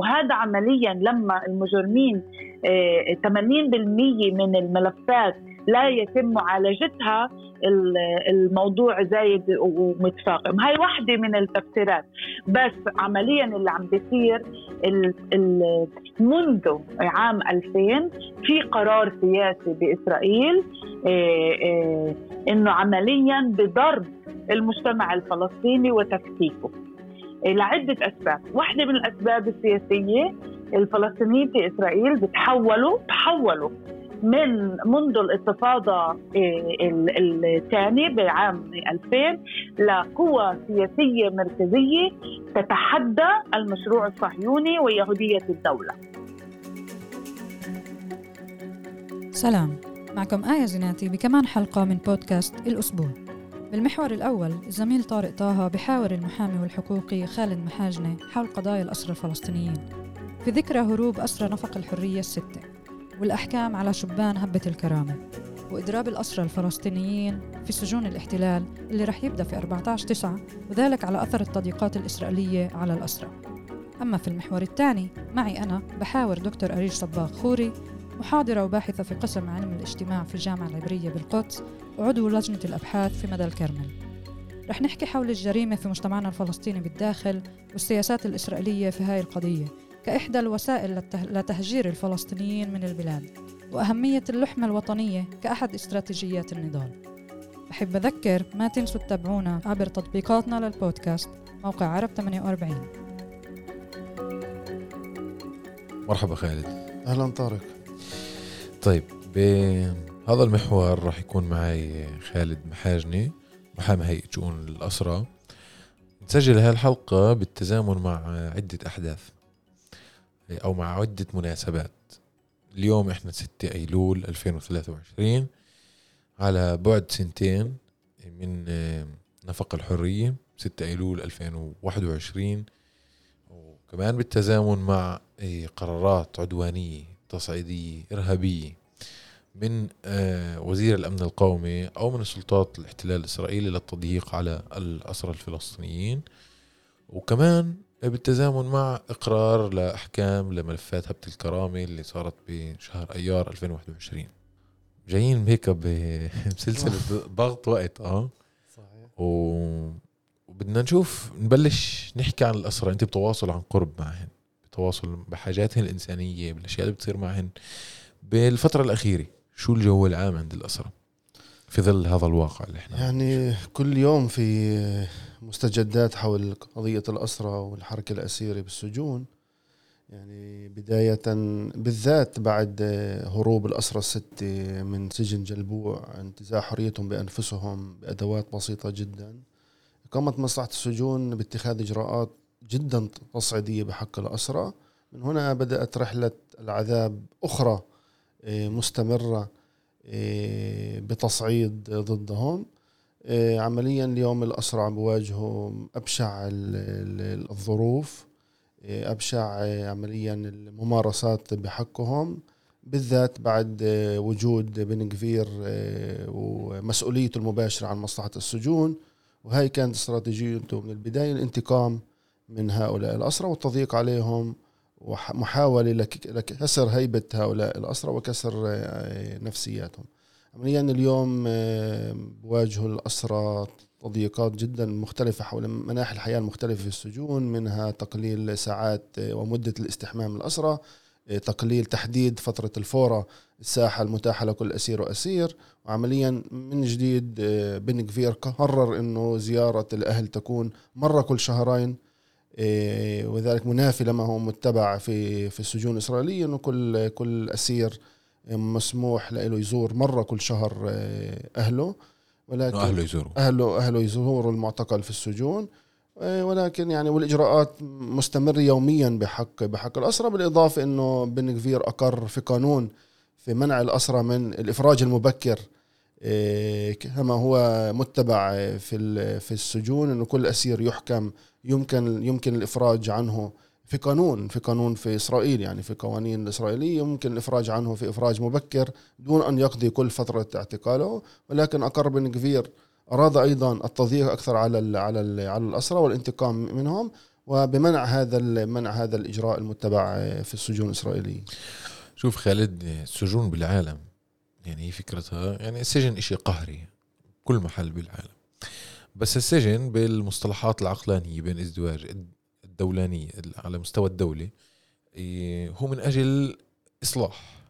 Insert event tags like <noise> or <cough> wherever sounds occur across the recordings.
وهذا عمليا لما المجرمين 80% من الملفات لا يتم معالجتها الموضوع زايد ومتفاقم. هاي واحدة من التفسيرات. بس عمليا اللي عم بيصير منذ عام 2000 في قرار سياسي بإسرائيل آه، آه، إنه عمليا بضرب المجتمع الفلسطيني وتفكيكه. آه، لعدة أسباب. واحدة من الأسباب السياسية الفلسطينيين في إسرائيل بتحولوا تحولوا من منذ الانتفاضة الثانية بعام 2000 لقوة سياسية مركزية تتحدى المشروع الصهيوني ويهودية الدولة. سلام. معكم آية زناتي بكمان حلقة من بودكاست الأسبوع. بالمحور الأول الزميل طارق طه بحاور المحامي والحقوقي خالد محاجنة حول قضايا الأسرى الفلسطينيين. في ذكرى هروب أسرى نفق الحرية الستة والأحكام على شبان هبة الكرامة وإضراب الأسرى الفلسطينيين في سجون الاحتلال اللي رح يبدأ في 14 تسعة وذلك على أثر التضييقات الإسرائيلية على الأسرى. أما في المحور الثاني معي أنا بحاور دكتور أريج صباغ خوري محاضرة وباحثة في قسم علم الاجتماع في الجامعة العبرية بالقدس وعضو لجنة الأبحاث في مدى الكرمل. رح نحكي حول الجريمة في مجتمعنا الفلسطيني بالداخل والسياسات الإسرائيلية في هاي القضية كإحدى الوسائل لتهجير الفلسطينيين من البلاد وأهمية اللحمة الوطنية كأحد استراتيجيات النضال. بحب أذكر ما تنسوا تتابعونا عبر تطبيقاتنا للبودكاست موقع عرب 48 مرحبا خالد. أهلا طارق. طيب بهذا المحور راح يكون معي خالد محاجني محامي هيئة شؤون الأسرة. نسجل هذه الحلقة بالتزامن مع عدة أحداث أو مع عدة مناسبات. اليوم إحنا 6 أيلول 2023 على بعد سنتين من نفق الحرية 6 أيلول 2021 وكمان بالتزامن مع قرارات عدوانية تصعيدية إرهابية من آه، وزير الأمن القومي أو من السلطات الاحتلال الإسرائيلي للتضييق على الأسرى الفلسطينيين. وكمان بالتزامن مع إقرار لأحكام لملفات هبة الكرامة اللي صارت بشهر أيار 2021 جايين هيك <laughs> بسلسلة ضغط وقت آه. صحيح. و... وبدنا نشوف نبلش نحكي عن الأسرى. أنت بتواصل عن قرب معهن. بتواصل بحاجاتهن الإنسانية بالأشياء اللي بتصير معهن. بالفترة الأخيرة شو الجو العام عند الأسرى في ظل هذا الواقع اللي إحنا يعني كل يوم في مستجدات حول قضية الأسرى والحركة الأسيرة بالسجون. يعني بداية بالذات بعد هروب الأسرى الستة من سجن جلبوع انتزاع حريتهم بأنفسهم بأدوات بسيطة جدا. قامت مصلحة السجون باتخاذ إجراءات جدا تصعيدية بحق الأسرى. من هنا بدأت رحلة العذاب أخرى آه، مستمرة آه، بتصعيد ضدهم. آه، عمليا اليوم الأسرع بواجهوا أبشع الظروف أبشع عمليا الممارسات بحقهم. بالذات بعد وجود بن كفير ومسؤوليته المباشرة عن مصلحة السجون. وهي كانت استراتيجيته من البداية الانتقام من هؤلاء الأسرى والتضييق عليهم ومحاولة لكسر هيبة هؤلاء الأسرى وكسر آه، نفسياتهم. عمليا اليوم آه، بواجهوا الأسرى تضييقات جدا مختلفة حول مناحي الحياة المختلفة في السجون منها تقليل ساعات آه، ومدة الاستحمام الأسرى تقليل تحديد فترة الفورة الساحة المتاحة لكل أسير وأسير. وعمليا من جديد بن قرر أنه زيارة الأهل تكون مرة كل شهرين. وذلك منافي لما هو متبع في في السجون الإسرائيلية أنه كل كل أسير مسموح له يزور مرة كل شهر إيه، أهله. ولكن أهله يزوروا أهله أهله يزوروا المعتقل في السجون. إيه، ولكن يعني والإجراءات مستمرة يوميا بحق بحق الأسرى بالإضافة أنه بن كفير أقر في قانون في منع الأسرى من الإفراج المبكر كما هو متبع في في السجون إنه كل أسير يحكم يمكن يمكن الإفراج عنه في قانون في قانون في إسرائيل يعني في قوانين الاسرائيليه يمكن الإفراج عنه في إفراج مبكر دون أن يقضي كل فترة اعتقاله. ولكن أقر بن كفير أراد أيضا التضييق أكثر على ال على ال على الأسرى والانتقام منهم وبمنع هذا منع هذا الإجراء المتبع في السجون الإسرائيلية. شوف خالد السجون بالعالم يعني هي فكرتها يعني السجن إشي قهري كل محل بالعالم. بس السجن بالمصطلحات العقلانية بين ازدواج الدولانية على مستوى الدولة إيه، هو من أجل إصلاح.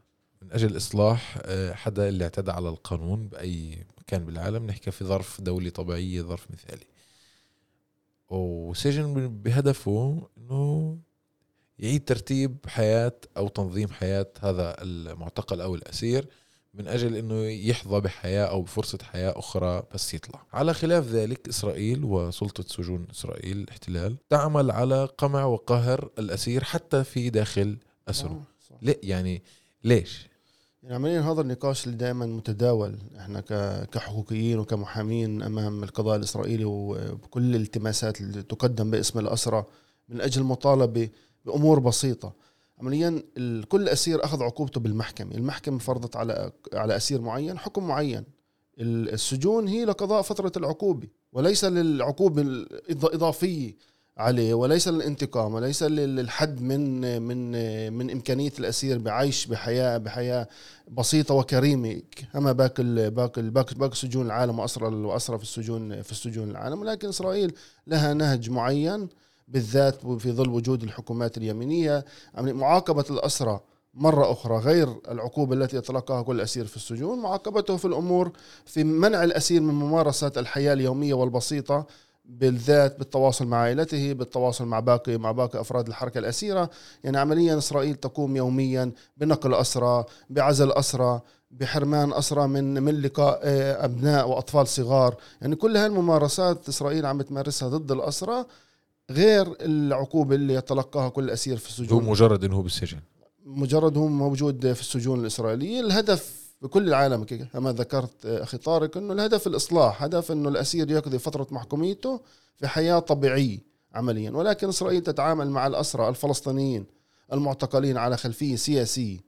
من أجل إصلاح آه، حدا اللي اعتدى على القانون بأي مكان بالعالم نحكي في ظرف دولي طبيعية ظرف مثالي. وسجن بهدفه إنه يعيد ترتيب حياة أو تنظيم حياة هذا المعتقل أو الأسير. من أجل إنه يحظى بحياة أو بفرصة حياة أخرى بس يطلع. على خلاف ذلك إسرائيل وسلطة سجون إسرائيل الاحتلال تعمل على قمع وقهر الأسير حتى في داخل أسره. آه، ليه يعني ليش؟ يعني عمليا هذا النقاش اللي دائما متداول إحنا كحقوقيين وكمحامين أمام القضاء الإسرائيلي وبكل الالتماسات اللي تقدم باسم الأسرى من أجل مطالبه بأمور بسيطة عمليا كل أسير أخذ عقوبته بالمحكمة. المحكمة فرضت على على أسير معين حكم معين. السجون هي لقضاء فترة العقوبة وليس للعقوبة الإضافية عليه وليس للانتقام وليس للحد من من من إمكانية الأسير بعيش بحياه بحياة بسيطة وكريمة. كما باقي باقي باقي سجون العالم وأسرى وأسرى في السجون في السجون العالم. ولكن إسرائيل لها نهج معين بالذات في ظل وجود الحكومات اليمينية. معاقبة الاسرى مرة أخرى غير العقوبة التي يتلقاها كل أسير في السجون معاقبته في الأمور في منع الأسير من ممارسة الحياة اليومية والبسيطة بالذات بالتواصل مع عائلته بالتواصل مع باقي مع باقي أفراد الحركة الأسيرة. يعني عمليا إسرائيل تقوم يوميا بنقل اسرى بعزل اسرى بحرمان اسرى من من لقاء آه، أبناء وأطفال صغار. يعني كل هالممارسات إسرائيل عم تمارسها ضد الاسرى غير العقوبة اللي يتلقاها كل أسير في السجون. هو مجرد إنه هو بالسجن. مجرد هو موجود في السجون الإسرائيلية. الهدف بكل العالم كما ذكرت أخي طارق إنه الهدف الإصلاح هدف إنه الأسير يقضي فترة محكوميته في حياة طبيعية عمليا. ولكن إسرائيل تتعامل مع الأسرى الفلسطينيين المعتقلين على خلفية سياسية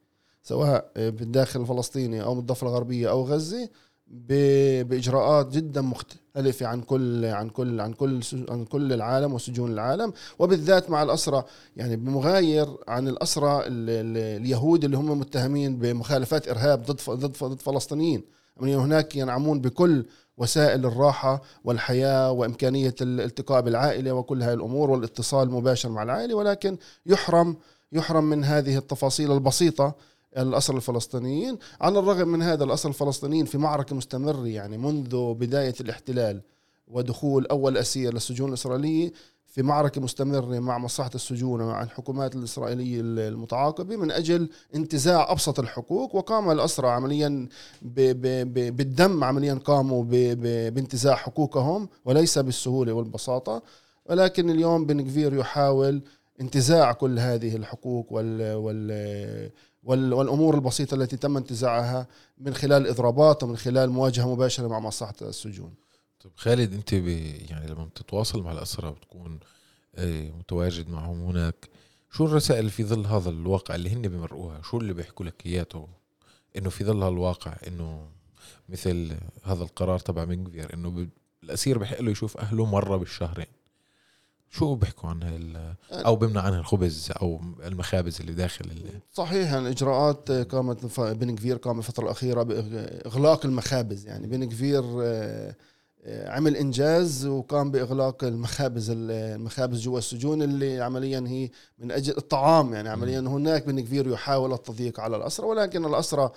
سواء بالداخل الفلسطيني أو بالضفة الغربية أو غزة. بإجراءات جدا مختلفة عن كل عن كل عن كل عن كل العالم وسجون العالم. وبالذات مع الاسرى يعني بمغاير عن الاسرى اليهود اللي هم متهمين بمخالفات إرهاب ضد ضد ضد فلسطينيين. يعني هناك ينعمون بكل وسائل الراحة والحياة وإمكانية الالتقاء بالعائلة وكل هذه الأمور والاتصال المباشر مع العائلة. ولكن يحرم يحرم من هذه التفاصيل البسيطة الأسر الفلسطينيين على الرغم من هذا الأسر الفلسطينيين في معركة مستمرة يعني منذ بداية الاحتلال ودخول أول أسير للسجون الإسرائيلية في معركة مستمرة مع مصلحة السجون ومع الحكومات الإسرائيلية المتعاقبة من أجل انتزاع أبسط الحقوق وقام الأسرى عمليا ب ب ب بالدم عمليا قاموا بانتزاع حقوقهم وليس بالسهولة والبساطة. ولكن اليوم بن كفير يحاول انتزاع كل هذه الحقوق وال, وال والأمور البسيطة التي تم انتزاعها من خلال إضرابات ومن خلال مواجهة مباشرة مع مصلحة السجون. طيب خالد أنت يعني لما بتتواصل مع الاسرى بتكون آه، متواجد معهم هناك شو الرسائل في ظل هذا الواقع اللي هن بمرقوها؟ شو اللي بيحكوا لك إياته؟ إنه في ظل هالواقع إنه مثل هذا القرار تبع منجفير إنه الأسير بحق له يشوف أهله مرة بالشهرين. شو بيحكوا عن هال أو بمنع عنها الخبز أو المخابز اللي داخل اللي صحيح الإجراءات قامت بن كفير قام الفترة الأخيرة بإغلاق المخابز يعني بن كفير آه، عمل إنجاز وقام بإغلاق المخابز المخابز جوا السجون اللي عمليا هي من أجل الطعام يعني عمليا هناك بن كفير يحاول التضييق على الاسرى ولكن الاسرى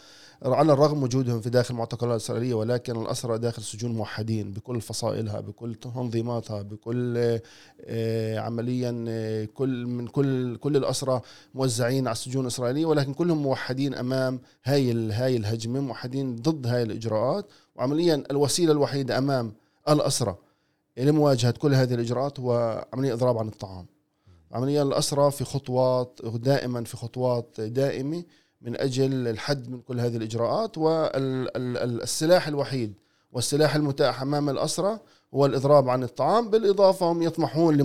على الرغم وجودهم في داخل المعتقلات الإسرائيلية ولكن الأسرى داخل السجون موحدين بكل فصائلها بكل تنظيماتها بكل آه، عمليا آه، كل من كل كل الأسرى موزعين على السجون الإسرائيلية ولكن كلهم موحدين أمام هاي هاي الهجمة موحدين ضد هاي الإجراءات. وعمليا الوسيلة الوحيدة أمام الأسرى لمواجهه كل هذه الإجراءات هو عمليا إضراب عن الطعام. عمليا الأسرى في خطوات دائما في خطوات دائمة من أجل الحد من كل هذه الإجراءات والسلاح الوحيد والسلاح المتاح أمام الاسرى هو الإضراب عن الطعام بالإضافة هم يطمحون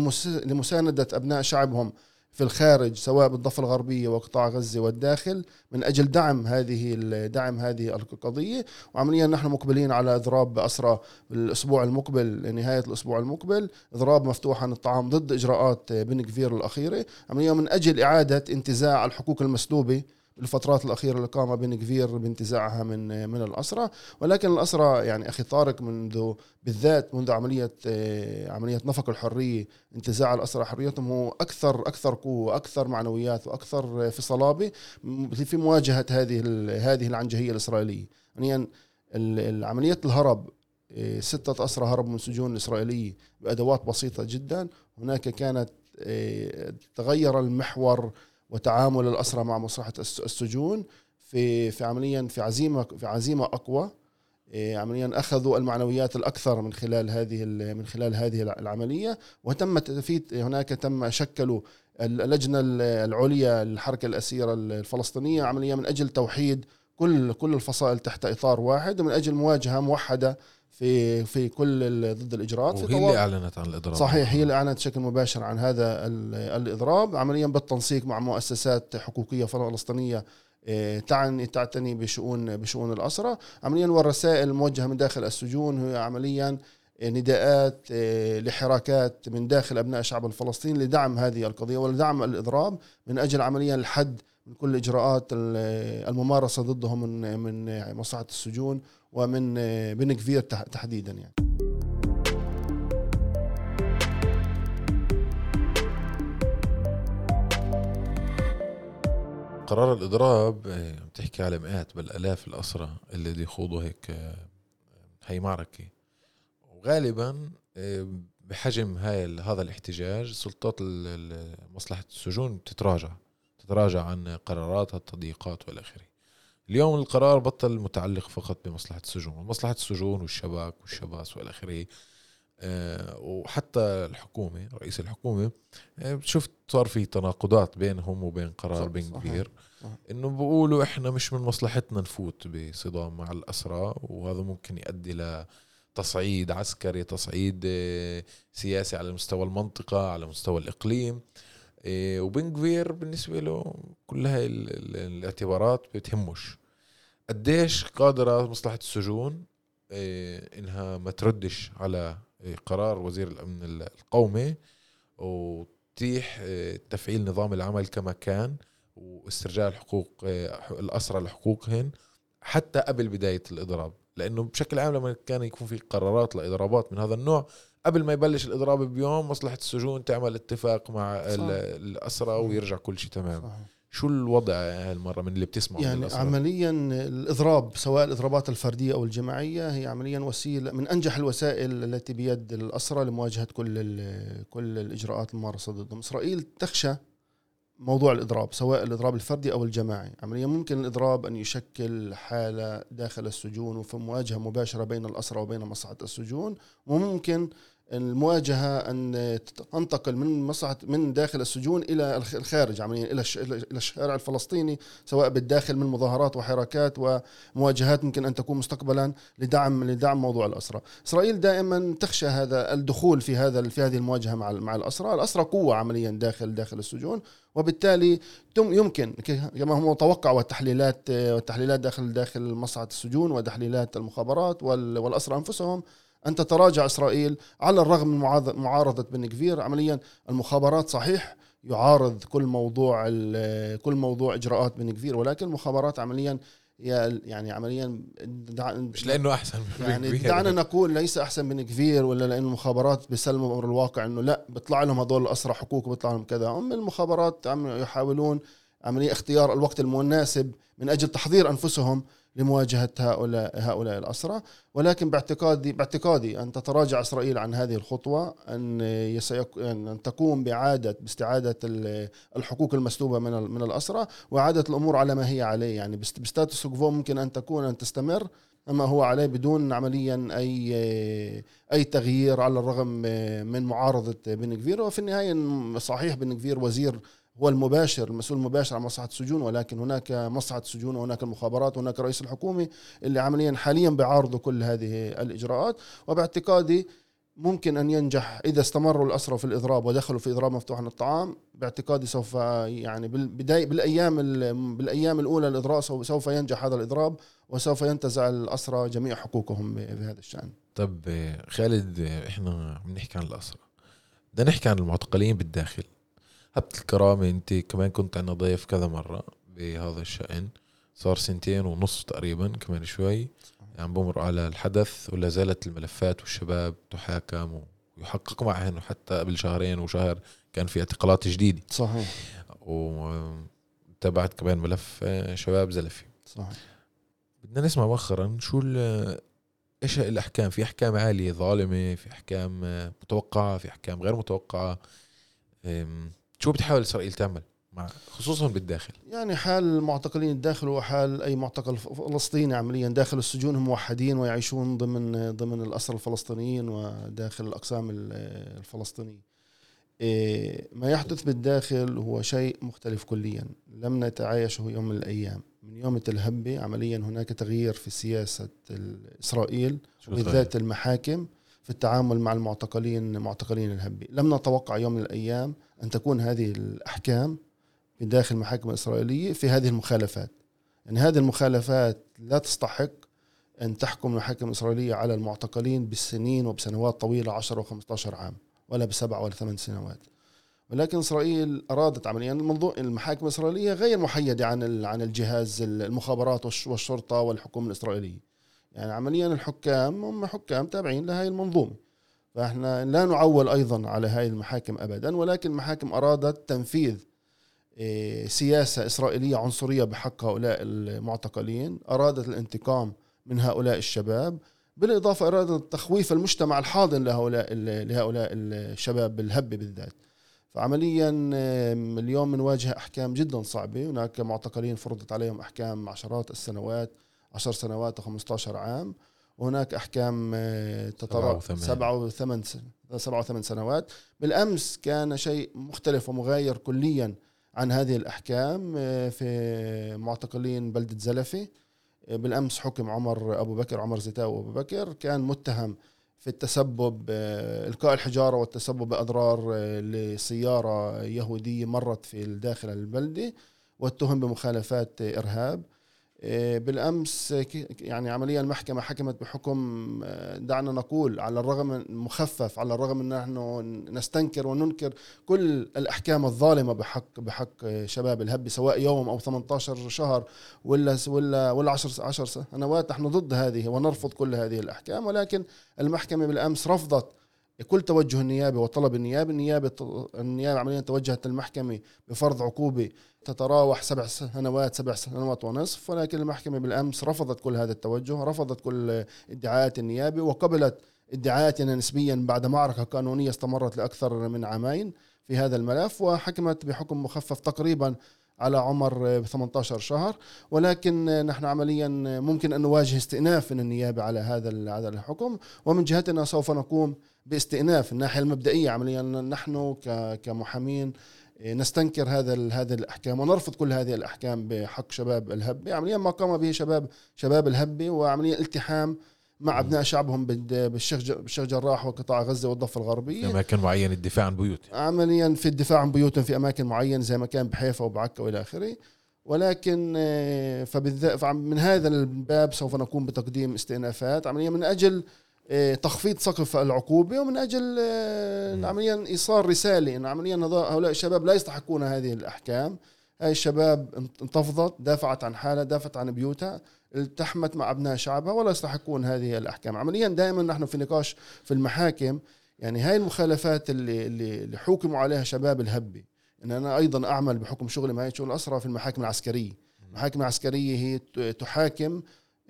لمساندة أبناء شعبهم في الخارج سواء بالضفة الغربية وقطاع غزة والداخل من أجل دعم هذه دعم هذه القضية. وعمليا نحن مقبلين على إضراب بأسرى الأسبوع المقبل نهاية الأسبوع المقبل إضراب مفتوح عن الطعام ضد إجراءات بن كفير الأخيرة. عمليا من أجل إعادة انتزاع الحقوق المسلوبة الفترات الأخيرة اللي قام بن كفير بانتزاعها من من الأسرة. ولكن الأسرة يعني أخي طارق منذ بالذات منذ عملية آه، عملية نفق الحرية انتزاع الأسرة حريتهم هو أكثر أكثر قوة أكثر معنويات وأكثر في صلابة في مواجهة هذه هذه العنجهية الإسرائيلية. يعني عملية الهرب آه، ستة أسرى هربوا من سجون الإسرائيلية بأدوات بسيطة جدا. هناك كانت آه، تغير المحور وتعامل الأسرى مع مصلحة السجون في في عمليا في عزيمة في عزيمة أقوى. إيه، عمليا أخذوا المعنويات الأكثر من خلال هذه من خلال هذه العملية. وتم في هناك تم شكلوا اللجنة العليا للحركة الأسيرة الفلسطينية عمليا من أجل توحيد كل كل الفصائل تحت إطار واحد ومن أجل مواجهة موحدة في في كل ضد الإجراءات وهي اللي أعلنت عن الإضراب. صحيح هي اللي أعلنت بشكل مباشر عن هذا الإضراب عمليا بالتنسيق مع مؤسسات حقوقية فلسطينية آه، تعني تعتني بشؤون بشؤون الاسرى عمليا والرسائل الموجهه من داخل السجون هي عمليا نداءات آه، لحراكات من داخل أبناء الشعب الفلسطيني لدعم هذه القضية ولدعم الإضراب من أجل عمليا الحد من كل الاجراءات الممارسة ضدهم من من مصلحة السجون ومن بن كفير تحديدا يعني. قرار الإضراب بتحكي على مئات بل آلاف الاسرى اللي يخوضوا هيك هي معركة. وغالبا بحجم هاي هذا الاحتجاج سلطات مصلحة السجون بتتراجع. تتراجع عن قراراتها التضييقات والى آخره. اليوم القرار بطل متعلق فقط بمصلحة السجون مصلحة السجون والشباك والشباس والى آخره. أه وحتى الحكومة رئيس الحكومة أه شفت صار في تناقضات بينهم وبين قرار بن كبير. إنه بيقولوا إحنا مش من مصلحتنا نفوت بصدام مع الأسرى وهذا ممكن يؤدي لتصعيد عسكري تصعيد آه، سياسي على مستوى المنطقة على مستوى الإقليم. كبير بالنسبة له كل هاي الاعتبارات بتهمش قديش قادرة مصلحة السجون إيه، إنها ما تردش على إيه، قرار وزير الأمن القومي وتتيح إيه، تفعيل نظام العمل كما كان واسترجاع الحقوق الأسرى لحقوقهن حتى قبل بداية الإضراب. لأنه بشكل عام لما كان يكون في قرارات لإضرابات من هذا النوع قبل ما يبلش الإضراب بيوم مصلحة السجون تعمل اتفاق مع الاسرى ويرجع كل شيء تمام. صحيح. شو الوضع هالمرة من اللي بتسمعه يعني عمليا الإضراب سواء الإضرابات الفردية أو الجماعية هي عمليا وسيلة من أنجح الوسائل التي بيد الأسرى لمواجهة كل كل الإجراءات الممارسة ضدهم. إسرائيل تخشى موضوع الإضراب سواء الإضراب الفردي أو الجماعي. عمليا ممكن الإضراب أن يشكل حالة داخل السجون وفي مواجهة مباشرة بين الأسرى وبين مصلحة السجون وممكن المواجهة أن تنتقل من مصلحه من داخل السجون إلى الخارج عمليا إلى إلى الشارع الفلسطيني سواء بالداخل من مظاهرات وحراكات ومواجهات ممكن أن تكون مستقبلا لدعم لدعم موضوع الاسرى. إسرائيل دائما تخشى هذا الدخول في هذا في هذه المواجهة مع مع الاسرى، الاسرى قوة عمليا داخل داخل السجون وبالتالي يمكن كما هو متوقع والتحليلات والتحليلات داخل داخل مصلحة السجون وتحليلات المخابرات والاسرى أنفسهم أن تتراجع إسرائيل على الرغم من معارضة بن كفير. عمليا المخابرات صحيح يعارض كل موضوع كل موضوع إجراءات بن كفير ولكن المخابرات عمليا يعني عمليا مش لأنه أحسن من يعني دعنا نقول ليس أحسن من كفير ولا لأن المخابرات بيسلموا أمر الواقع إنه لا بيطلع لهم هذول الاسرى حقوق وبيطلع لهم كذا. هم المخابرات عم يحاولون عملية اختيار الوقت المناسب من أجل تحضير أنفسهم لمواجهة هؤلاء هؤلاء الأسرى. ولكن باعتقادي باعتقادي أن تتراجع إسرائيل عن هذه الخطوة أن أن تقوم باعاده باستعادة الحقوق المسلوبة من من الأسرى وإعادة الأمور على ما هي عليه. يعني بستاتس كوفو ممكن أن تكون أن تستمر اما هو عليه بدون عمليا أي أي تغيير على الرغم من معارضة بن كفير. وفي النهاية صحيح بن كفير وزير هو المباشر المسؤول المباشر عن مصلحة السجون ولكن هناك مصلحة السجون وهناك المخابرات وهناك رئيس الحكومة اللي عمليا حاليا بيعارضوا كل هذه الإجراءات. وباعتقادي ممكن أن ينجح إذا استمروا الاسرى في الإضراب ودخلوا في إضراب مفتوح عن الطعام. باعتقادي سوف يعني بالبدايه بالأيام بالأيام الأولى للاضراب سوف ينجح هذا الإضراب وسوف ينتزع الاسرى جميع حقوقهم بهذا الشأن. طب خالد إحنا عم نحكي عن الاسرى بدنا نحكي عن المعتقلين بالداخل. هبت الكرامة انت كمان كنت عندنا ضيف كذا مرة بهذا الشأن. صار سنتين ونص تقريبا كمان شوي. يعني بمر على الحدث ولا زالت الملفات والشباب تحاكم ويحقق معهن. وحتى قبل شهرين وشهر كان في اعتقالات جديدة. صحيح. وتابعت كمان ملف شباب زلفي. صحيح. بدنا نسمع مؤخرا شو إيش الأحكام؟ في أحكام عالية ظالمة في أحكام متوقعة في أحكام غير متوقعة. شو بتحاول إسرائيل تعمل؟ مع خصوصا بالداخل. يعني حال المعتقلين الداخل هو حال أي معتقل فلسطيني عمليا. داخل السجون هم موحدين ويعيشون ضمن ضمن الأسرى الفلسطينيين وداخل الأقسام الفلسطينية. إيه، ما يحدث بالداخل هو شيء مختلف كليا. لم نتعايشه يوم من الأيام. من يوم الهبة عمليا هناك تغيير في سياسة إسرائيل وبالذات المحاكم. في التعامل مع المعتقلين معتقلين الهبة لم نتوقع يوم من الأيام أن تكون هذه الأحكام من داخل المحاكم الإسرائيلية في هذه المخالفات. يعني هذه المخالفات لا تستحق أن تحكم المحاكم الإسرائيلية على المعتقلين بالسنين وبسنوات طويلة 10 و15 عام ولا بسبع ولا ثمان سنوات. ولكن إسرائيل أرادت عمليا. المنظوم المحاكم الإسرائيلية غير محيدة عن عن الجهاز المخابرات والشرطة والحكومة الإسرائيلية. يعني عمليا الحكام هم حكام تابعين لهذه المنظومة. فإحنا لا نعول أيضا على هذه المحاكم ابدا ولكن المحاكم أرادت تنفيذ إيه، سياسة إسرائيلية عنصرية بحق هؤلاء المعتقلين أرادت الانتقام من هؤلاء الشباب بالإضافة أرادت تخويف المجتمع الحاضن لهؤلاء لهؤلاء الشباب الهبه بالذات. فعمليا اليوم بنواجه أحكام جدا صعبة. هناك معتقلين فرضت عليهم أحكام عشرات السنوات. 10 سنوات و15 عام وهناك أحكام آه، تتراوح. سبعة وثمان سبعة وثمان سنوات. بالأمس كان شيء مختلف ومغاير كليا عن هذه الأحكام آه، في معتقلين بلدة زلفه آه، بالأمس حكم عمر أبو بكر عمر زيتاو أبو بكر. كان متهم في التسبب إلقاء الحجارة والتسبب بأضرار لسيارة يهودية مرت في داخل البلدة واتهم بمخالفات إرهاب. بالأمس يعني عمليا المحكمة حكمت بحكم دعنا نقول على الرغم مخفف على الرغم من نحن نستنكر وننكر كل الأحكام الظالمة بحق بحق شباب الهب سواء يوم أو 18 شهر ولا ولا ولا 10 10 سنوات نحن ضد هذه ونرفض كل هذه الأحكام ولكن المحكمة بالأمس رفضت كل توجه النيابة وطلب النيابة النيابة النيابة عمليا توجهت المحكمه بفرض عقوبة تتراوح سبع سنوات سبع سنوات ونصف ولكن المحكمة بالأمس رفضت كل هذا التوجه رفضت كل ادعاءات النيابة وقبلت ادعاءاتنا نسبيا بعد معركة قانونية استمرت لأكثر من عامين في هذا الملف وحكمت بحكم مخفف تقريبا على عمر 18 شهر. ولكن نحن عمليا ممكن أن نواجه استئناف من النيابة على هذا الحكم ومن جهتنا سوف نقوم باستئناف الناحية المبدئية عمليا نحن كمحامين نستنكر هذا هذه الأحكام ونرفض كل هذه الأحكام بحق شباب الهبة. عمليا ما قام به شباب شباب الهبة وعمليا التحام مع أبناء شعبهم بالشيخ بالشيخ جراح وقطاع غزة والضفة الغربية. في أماكن معينة الدفاع عن بيوت. عمليا في الدفاع عن بيوتهم في أماكن معينة زي ما كان بحيفا وبعكا وإلى آخره. ولكن آه، فبالذات من هذا الباب سوف نقوم بتقديم استئنافات. عمليا من أجل تخفيض سقف العقوبة ومن أجل آه، عمليا إيصال رسالة ان عمليا هؤلاء الشباب لا يستحقون هذه الأحكام. هاي الشباب انتفضت دافعت عن حالها دافعت عن بيوتها التحمت مع أبناء شعبها ولا يستحقون هذه الأحكام. عمليا دائما نحن في نقاش في المحاكم يعني هاي المخالفات اللي اللي حوكموا عليها شباب الهبة. ان أنا أيضا أعمل بحكم شغلي معي شغل الاسرى في المحاكم العسكرية. المحاكم العسكرية هي تحاكم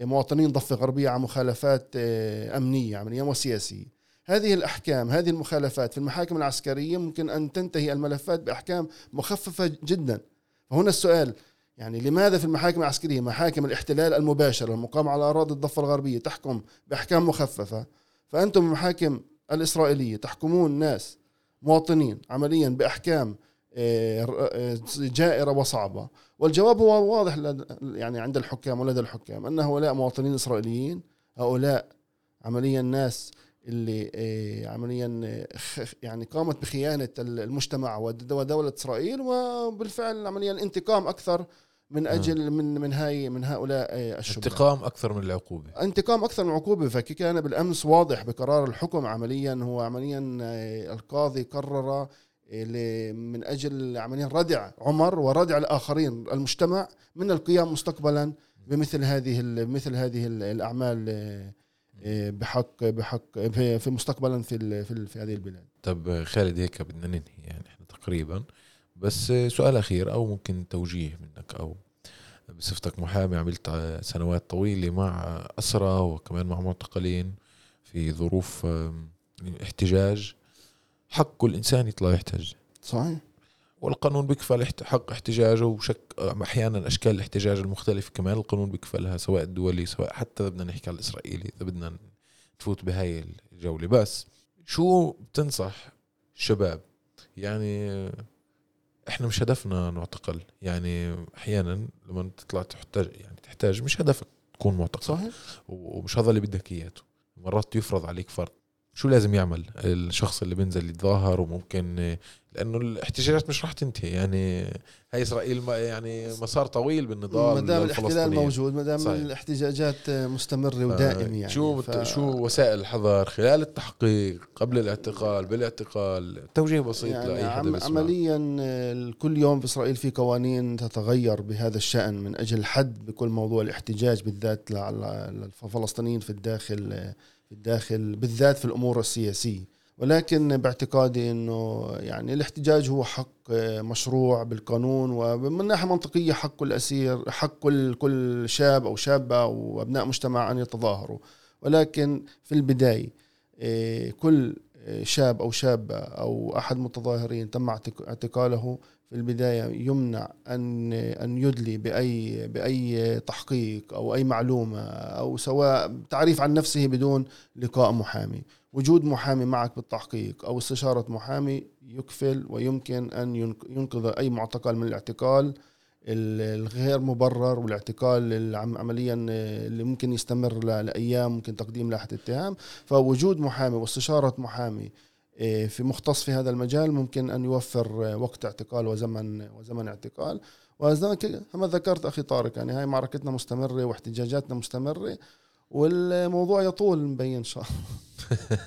مواطنين ضفة غربية على مخالفات آه، أمنية عملية وسياسية هذه الأحكام هذه المخالفات في المحاكم العسكرية ممكن أن تنتهي الملفات بأحكام مخففة جدا. فهنا السؤال يعني لماذا في المحاكم العسكرية محاكم الاحتلال المباشر المقام على أراضي الضفة الغربية تحكم بأحكام مخففة؟ فأنتم المحاكم الإسرائيلية تحكمون ناس مواطنين عمليا بأحكام جائرة وصعبة. والجواب هو واضح يعني عند الحكام ولدى الحكام أن هؤلاء مواطنين إسرائيليين هؤلاء عمليا ناس اللي آه، عمليا يعني قامت بخيانة المجتمع ودولة إسرائيل وبالفعل عمليا انتقام أكثر من أجل من من هاي من هؤلاء الشباب. انتقام أكثر من العقوبة. انتقام أكثر من العقوبة. فكي كان بالأمس واضح بقرار الحكم عمليا هو عمليا القاضي قرر من أجل عمليا ردع عمر وردع الآخرين المجتمع من القيام مستقبلا بمثل هذه مثل هذه الأعمال آه، بحق بحق في مستقبلا في في, في هذه البلاد. طب خالد هيك بدنا ننهي يعني إحنا تقريبا. بس سؤال أخير أو ممكن توجيه منك أو بصفتك محامي عملت سنوات طويلة مع اسرى وكمان مع معتقلين في ظروف احتجاج. حق كل انسان يطلع يحتج. صحيح. والقانون بيكفل حق احتجاجه وشك أحيانا أشكال الاحتجاج المختلفة كمان القانون بيكفلها سواء الدولي سواء حتى بدنا نحكي على الإسرائيلي إذا بدنا نفوت بهاي الجولة. بس شو بتنصح الشباب؟ يعني إحنا مش هدفنا نعتقل يعني أحيانا لما تطلع تحتاج يعني تحتاج مش هدفك تكون معتقل. صحيح. ومش هذا اللي بدك اياه مرات يفرض عليك فرض. شو لازم يعمل الشخص اللي بينزل يتظاهر وممكن لأنه الاحتجاجات مش راح تنتهي. يعني هاي إسرائيل يعني مسار طويل بالنضال ما دام الاحتلال موجود ما دام الاحتجاجات مستمرة ودائمة يعني شو ف... شو وسائل الحظر خلال التحقيق قبل الاعتقال بالاعتقال؟ توجيه بسيط يعني لأي حدا بيسمع. عمليا كل يوم في إسرائيل في قوانين تتغير بهذا الشأن من أجل حد بكل موضوع الاحتجاج بالذات للفلسطينيين في الداخل في الداخل بالذات في الأمور السياسية. ولكن باعتقادي إنه يعني الاحتجاج هو حق مشروع بالقانون ومن ناحية منطقية حق كل اسير حق كل كل شاب أو شابة أو أبناء مجتمع أن يتظاهروا. ولكن في البداية إيه، كل شاب أو شابة أو أحد متظاهرين تم اعتقاله في البداية يمنع أن أن يدلي بأي بأي تحقيق أو أي معلومة أو سواء تعريف عن نفسه بدون لقاء محامي. وجود محامي معك بالتحقيق أو استشارة محامي يكفل ويمكن أن ينقذ أي معتقل من الاعتقال الغير مبرر والاعتقال عمليا اللي ممكن يستمر لأيام ممكن تقديم لائحه اتهام. فوجود محامي واستشارة محامي إيه، في مختص في هذا المجال ممكن أن يوفر وقت اعتقال وزمن وزمن اعتقال. كما ذكرت أخي طارق يعني هاي معركتنا مستمرة واحتجاجاتنا مستمرة والموضوع يطول مبين إن شاء الله.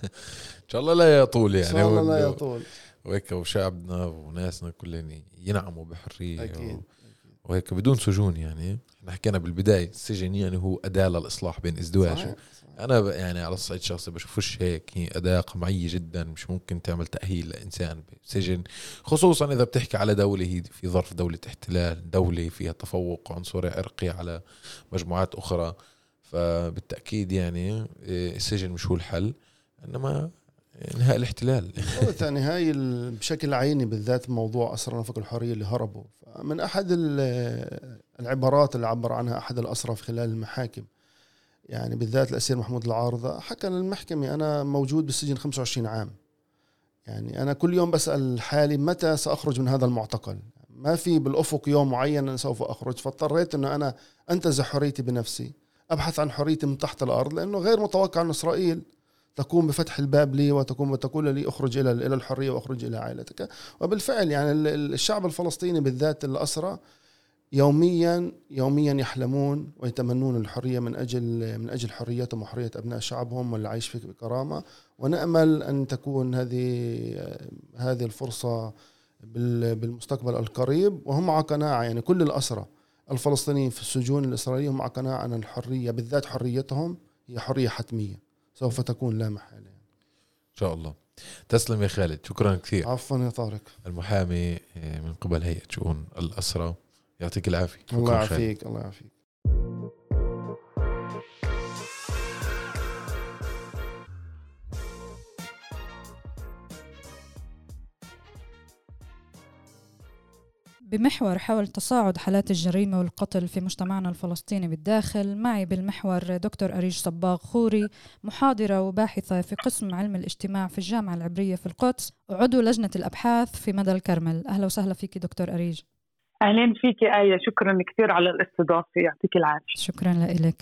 إن شاء الله لا يطول يعني. إن شاء الله لا يطول. وهيك وشعبنا وناسنا كلهم ينعموا بحرية أكيد. وهيك بدون سجون يعني. إحنا حكينا بالبداية السجن يعني هو أداة للإصلاح بين إزدواج. أنا يعني على الصعيد الشخصي بشوفش هيك هي أداة قمعية جدا مش ممكن تعمل تأهيل لإنسان بسجن. خصوصا إذا بتحكي على دولة هي في ظرف دولة احتلال دولة فيها تفوق عنصري عرقي على مجموعات أخرى. فبالتأكيد يعني إيه، السجن مش هو الحل. إنما انهاء الاحتلال. ثاني هاي بشكل عيني بالذات موضوع اسرى نفق الحرية اللي هربوا. من أحد العبارات اللي عبر عنها أحد الاسرى في خلال المحاكم يعني بالذات الأسير محمود العارضة حكى للمحكمة أنا موجود بالسجن 25 عام. يعني أنا كل يوم بسأل حالي متى سأخرج من هذا المعتقل. ما في بالأفق يوم معين أنا سوف أخرج. فاضطريت إنه أنا أنتزع حريتي بنفسي أبحث عن حريتي من تحت الأرض لأنه غير متوقع ان إسرائيل تقوم بفتح الباب لي وتقوم وتقول لي اخرج إلى إلى الحرية واخرج إلى عائلتك. وبالفعل يعني الشعب الفلسطيني بالذات الأسرى يوميا يوميا يحلمون ويتمنون الحرية من أجل من أجل حريتهم وحرية أبناء شعبهم والعيش في بكرامة. ونأمل أن تكون هذه هذه الفرصة بالمستقبل القريب. وهم مع قناعة يعني كل الأسرى الفلسطينيين في السجون الإسرائيلية هم مع قناعة أن الحرية بالذات حريتهم هي حرية حتمية. سوف تكون لا محالة. إن شاء الله. تسلم يا خالد. شكرا كثير. عفوا يا طارق. المحامي من قبل هيئة شؤون الاسرى يعطيك العافية. الله يعافيك الله يعافيك. بمحور حول تصاعد حالات الجريمة والقتل في مجتمعنا الفلسطيني بالداخل. معي بالمحور دكتور أريج صباغ خوري محاضرة وباحثة في قسم علم الاجتماع في الجامعة العبرية في القدس وعضو لجنة الأبحاث في مدى الكرمل. أهلا وسهلا فيك دكتور أريج. أهلا فيك آية شكرا كثير على الاستضافة يعطيك العافية. شكرا لك.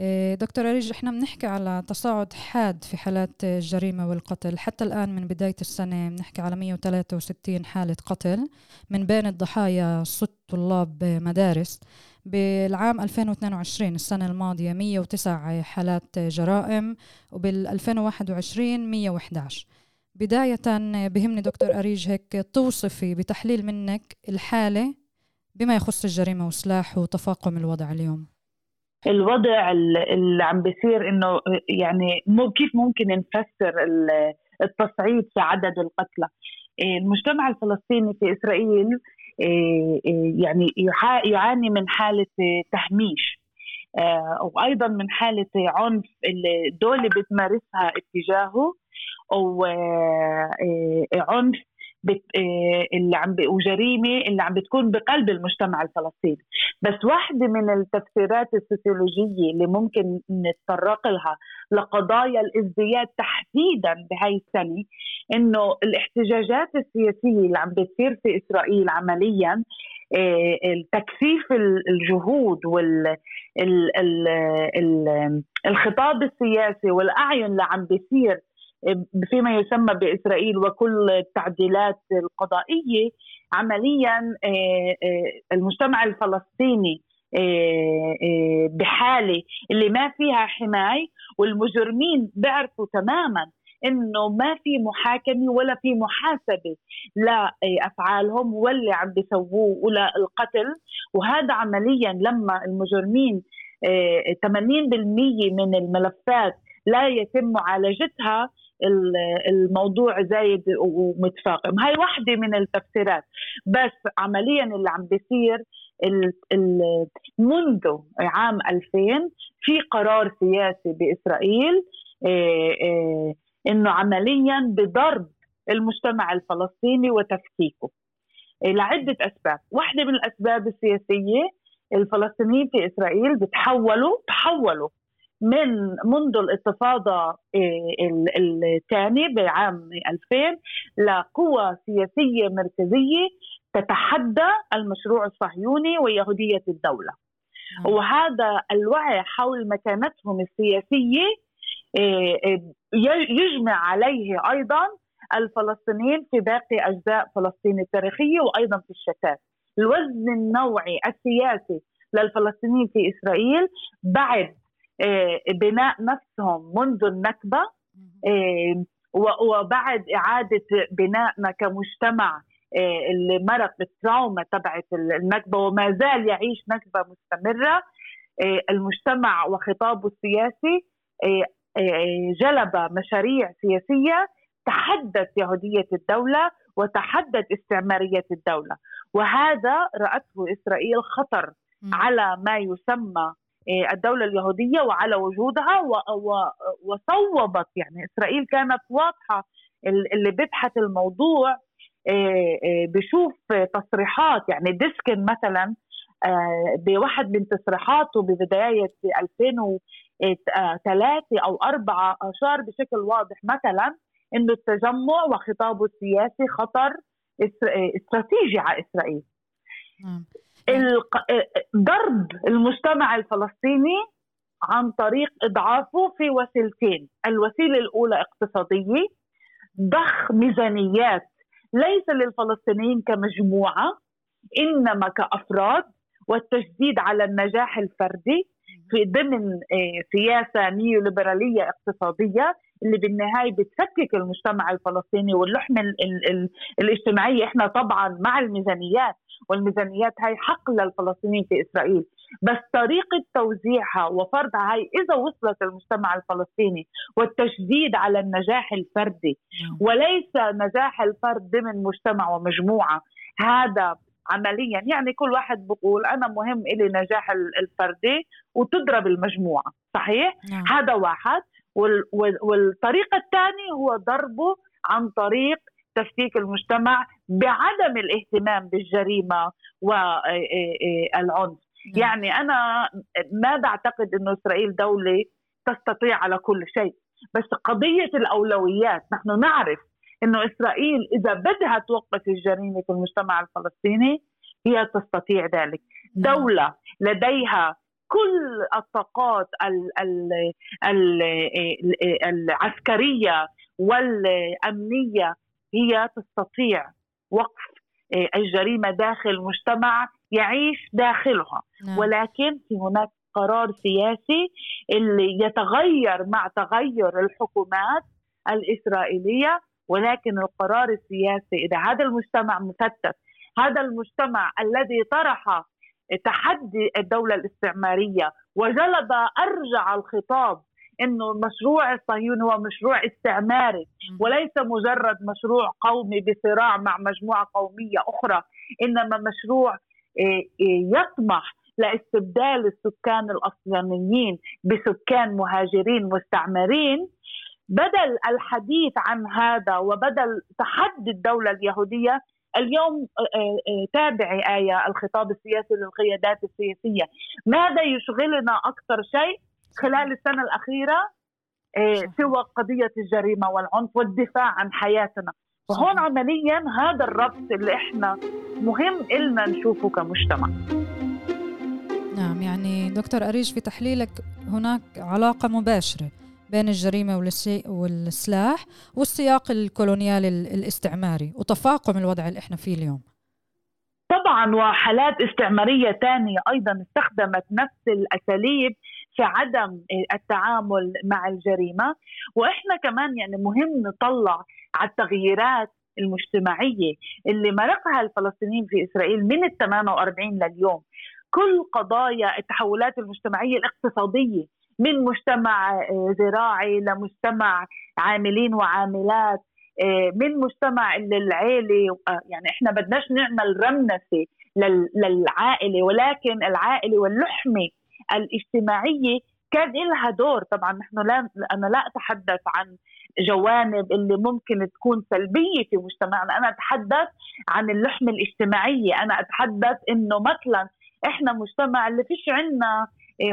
إيه، دكتور أريج إحنا بنحكي على تصاعد حاد في حالات الجريمة والقتل. حتى الآن من بداية السنة بنحكي على 163 حالة قتل من بين الضحايا ست طلاب مدارس. بالعام 2022 السنة الماضية 109 حالات جرائم وبال 2021 111 بداية بهمني دكتور أريج هيك توصفي بتحليل منك الحالة بما يخص الجريمة وسلاح وتفاقم الوضع اليوم. الوضع اللي عم بيصير إنه يعني مو كيف ممكن نفسر التصعيد في عدد القتلى؟ المجتمع الفلسطيني في إسرائيل إيه، إيه، يعني يعاني من حالة تهميش. آه، وأيضا من حالة عنف الدولة بتمارسها اتجاهه وعنف بت... آه، اللي عم. وجريمة اللي عم بتكون بقلب المجتمع الفلسطيني بس واحدة من التفسيرات السوسيولوجية اللي ممكن نتطرق لها لقضايا الإزدياد تحديدا بهاي السنة إنه الاحتجاجات السياسية اللي عم بتصير في إسرائيل عمليا آه، تكثيف الجهود وال الخطاب السياسي والأعين اللي عم بيصير فيما يسمى بإسرائيل وكل التعديلات القضائية عمليا آه، آه، المجتمع الفلسطيني آه، بحالة اللي ما فيها حماية والمجرمين بيعرفوا تماما إنه ما في محاكمة ولا في محاسبة لأفعالهم واللي عم بيسووه ولا القتل. وهذا عمليا لما المجرمين 80% من الملفات لا يتم معالجتها الموضوع زايد ومتفاقم. هاي واحدة من التفسيرات. بس عمليا اللي عم بيصير منذ عام 2000 في قرار سياسي بإسرائيل آه، آه، إنه عمليا بضرب المجتمع الفلسطيني وتفكيكه. آه، لعدة أسباب. واحدة من الأسباب السياسية الفلسطينيين في إسرائيل بتحولوا تحولوا من منذ الانتفاضة الثانية بعام 2000 لقوى سياسية مركزية تتحدى المشروع الصهيوني ويهودية الدولة نعم. وهذا الوعي حول مكانتهم السياسية آه، آه، يجمع عليه أيضا الفلسطينيين في باقي أجزاء فلسطين التاريخية وأيضا في الشتات الوزن النوعي السياسي للفلسطينيين في إسرائيل بعد آه، بناء نفسهم منذ النكبة آه، وبعد إعادة بنائنا كمجتمع آه، اللي مرق بالتراوما تبعت النكبة وما زال يعيش نكبة مستمرة المجتمع وخطابه السياسي جلب مشاريع سياسية تحدت يهودية الدولة وتحدت استعمارية الدولة. وهذا رأته إسرائيل خطر على ما يسمى الدولة اليهودية وعلى وجودها وصوبت يعني إسرائيل كانت واضحة اللي بيبحث الموضوع إيه، إيه، بشوف تصريحات يعني ديسكن مثلا آه، بواحد من تصريحاته ببداية 2003 أو أربعة أشار بشكل واضح مثلا أنه التجمع وخطابه السياسي خطر استراتيجي على إسرائيل نعم. ضرب المجتمع الفلسطيني عن طريق إضعافه في وسيلتين، الوسيلة الأولى اقتصادية ضخ ميزانيات ليس للفلسطينيين كمجموعة إنما كأفراد والتشديد على النجاح الفردي في ضمن آه، سياسة نيوليبرالية اقتصادية اللي بالنهاية بتفكك المجتمع الفلسطيني واللحمة الاجتماعية. إحنا طبعا مع الميزانيات والميزانيات هاي حق للفلسطينيين في إسرائيل بس طريقة توزيعها وفرضها هاي إذا وصلت المجتمع الفلسطيني والتشديد على النجاح الفردي. وليس نجاح الفرد ضمن مجتمع ومجموعة هذا عمليا يعني كل واحد بقول أنا مهم إلي نجاح الفردي وتضرب المجموعة صحيح نعم. هذا واحد والطريقة الثانية هو ضربه عن طريق تفكيك المجتمع بعدم الاهتمام بالجريمة والعنف نعم. يعني أنا ما بعتقد إنه إسرائيل دولة تستطيع على كل شيء بس قضية الأولويات نحن نعرف إنه إسرائيل إذا بدها توقف الجريمة في المجتمع الفلسطيني هي تستطيع ذلك نعم. دولة لديها كل الطاقات العسكرية والأمنية هي تستطيع وقف الجريمة داخل مجتمع يعيش داخلها نعم. ولكن في هناك قرار سياسي اللي يتغير مع تغير الحكومات الإسرائيلية ولكن القرار السياسي إذا هذا المجتمع مفتت هذا المجتمع الذي طرح تحدي الدولة الاستعمارية وجلب أرجع الخطاب إنه المشروع الصهيوني هو مشروع استعماري وليس مجرد مشروع قومي بصراع مع مجموعة قومية أخرى إنما مشروع آه، آه، يطمح لاستبدال السكان الأصليين بسكان مهاجرين مستعمرين. بدل الحديث عن هذا وبدل تحدي الدولة اليهودية اليوم آه، تابعي آية الخطاب السياسي للقيادات السياسية. ماذا يشغلنا أكثر شيء؟ خلال السنة الأخيرة سوى قضية الجريمة والعنف والدفاع عن حياتنا. وهون عمليا هذا الربط اللي إحنا مهم إلنا نشوفه كمجتمع. نعم يعني دكتور أريج في تحليلك هناك علاقة مباشرة بين الجريمة والسلاح والسياق الكولونيالي الاستعماري وتفاقم الوضع اللي إحنا فيه اليوم. طبعا وحالات استعمارية ثانية أيضا استخدمت نفس الأساليب في عدم التعامل مع الجريمة. وإحنا كمان يعني مهم نطلع على التغييرات المجتمعية اللي مرقها الفلسطينيين في إسرائيل من ال 48 لليوم. كل قضايا التحولات المجتمعية الاقتصادية من مجتمع آه، زراعي لمجتمع عاملين وعاملات آه، من مجتمع العيلة آه، يعني إحنا بدناش نعمل رمنسة للعائلة ولكن العائلة واللحمة الاجتماعية كان لها دور. طبعا نحن لا أنا لا أتحدث عن جوانب اللي ممكن تكون سلبية في مجتمعنا. أنا أتحدث عن اللحمة الاجتماعية. أنا أتحدث إنه مثلا إحنا مجتمع اللي فيش عندنا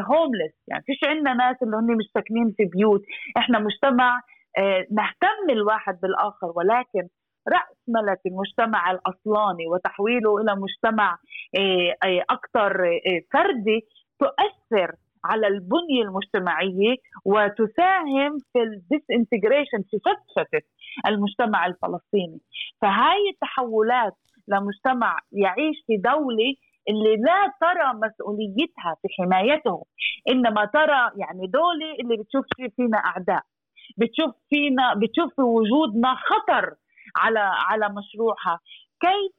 هوملس يعني فيش عندنا ناس اللي هم مش ساكنين في بيوت. إحنا مجتمع آه، نهتم الواحد بالآخر ولكن راس ملك المجتمع الأصلاني وتحويله إلى مجتمع آه، أكثر فردي تؤثر على البنية المجتمعية وتساهم في الديسانتجريشن في فتفتة المجتمع الفلسطيني. فهاي التحولات لمجتمع يعيش في دولة اللي لا ترى مسؤوليتها في حمايته إنما ترى يعني دولة اللي بتشوف فينا أعداء بتشوف فينا بتشوف في وجودنا خطر على على مشروعها. كيف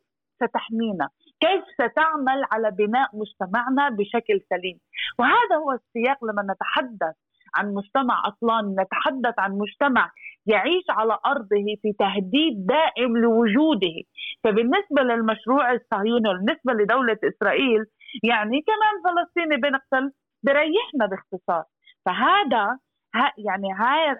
ستحمينا؟ كيف ستعمل على بناء مجتمعنا بشكل سليم؟ وهذا هو السياق لما نتحدث عن مجتمع أصلا نتحدث عن مجتمع يعيش على أرضه في تهديد دائم لوجوده. فبالنسبة للمشروع الصهيوني وبالنسبة لدولة إسرائيل يعني كمان فلسطيني بنقتل بريحنا باختصار. فهذا يعني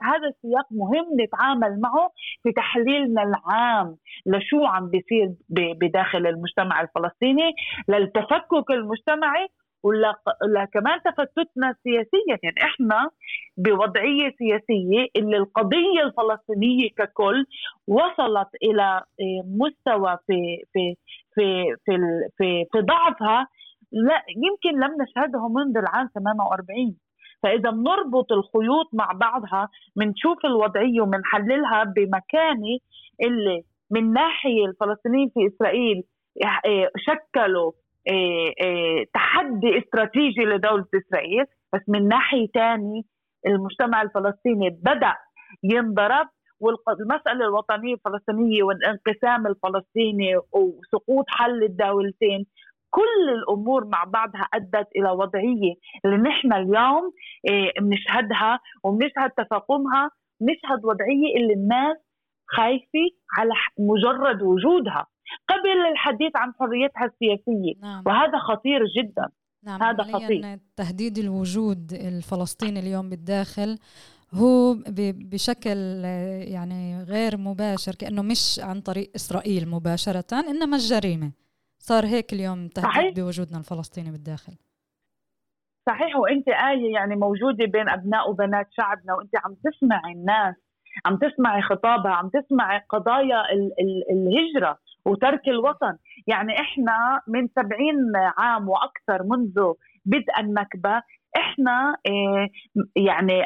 هذا السياق مهم نتعامل معه في تحليلنا العام لشو عم بيصير بداخل المجتمع الفلسطيني للتفكك المجتمعي ولا كمان تفتتنا سياسيا. يعني إحنا بوضعية سياسية اللي القضية الفلسطينية ككل وصلت إلى آه، مستوى في في في في في, في ضعفها. لا يمكن لم نشهده منذ العام 48 فإذا بنربط الخيوط مع بعضها بنشوف الوضعية وبنحللها بمكانه اللي من ناحية الفلسطينيين في إسرائيل آه، شكلوا آه، آه، تحدي استراتيجي لدولة إسرائيل بس من ناحية ثانية المجتمع الفلسطيني بدأ ينضرب والمسألة الوطنية الفلسطينية والانقسام الفلسطيني وسقوط حل الدولتين كل الأمور مع بعضها أدت إلى وضعية اللي نحن اليوم آه، بنشهدها وبنشهد تفاقمها بنشهد وضعية اللي الناس خايفة على مجرد وجودها. قبل الحديث عن حريتها السياسية. نعم. وهذا خطير جدا. نعم هذا خطير. تهديد الوجود الفلسطيني اليوم بالداخل هو بشكل يعني غير مباشر كأنه مش عن طريق إسرائيل مباشرة إنما الجريمة. صار هيك اليوم تهديد. بوجودنا الفلسطيني بالداخل صحيح وإنت آية يعني موجودة بين أبناء وبنات شعبنا وإنت عم تسمعي الناس عم تسمعي خطابها عم تسمعي قضايا الهجرة وترك الوطن يعني إحنا من سبعين عام وأكثر منذ بدء النكبه إحنا آه، يعني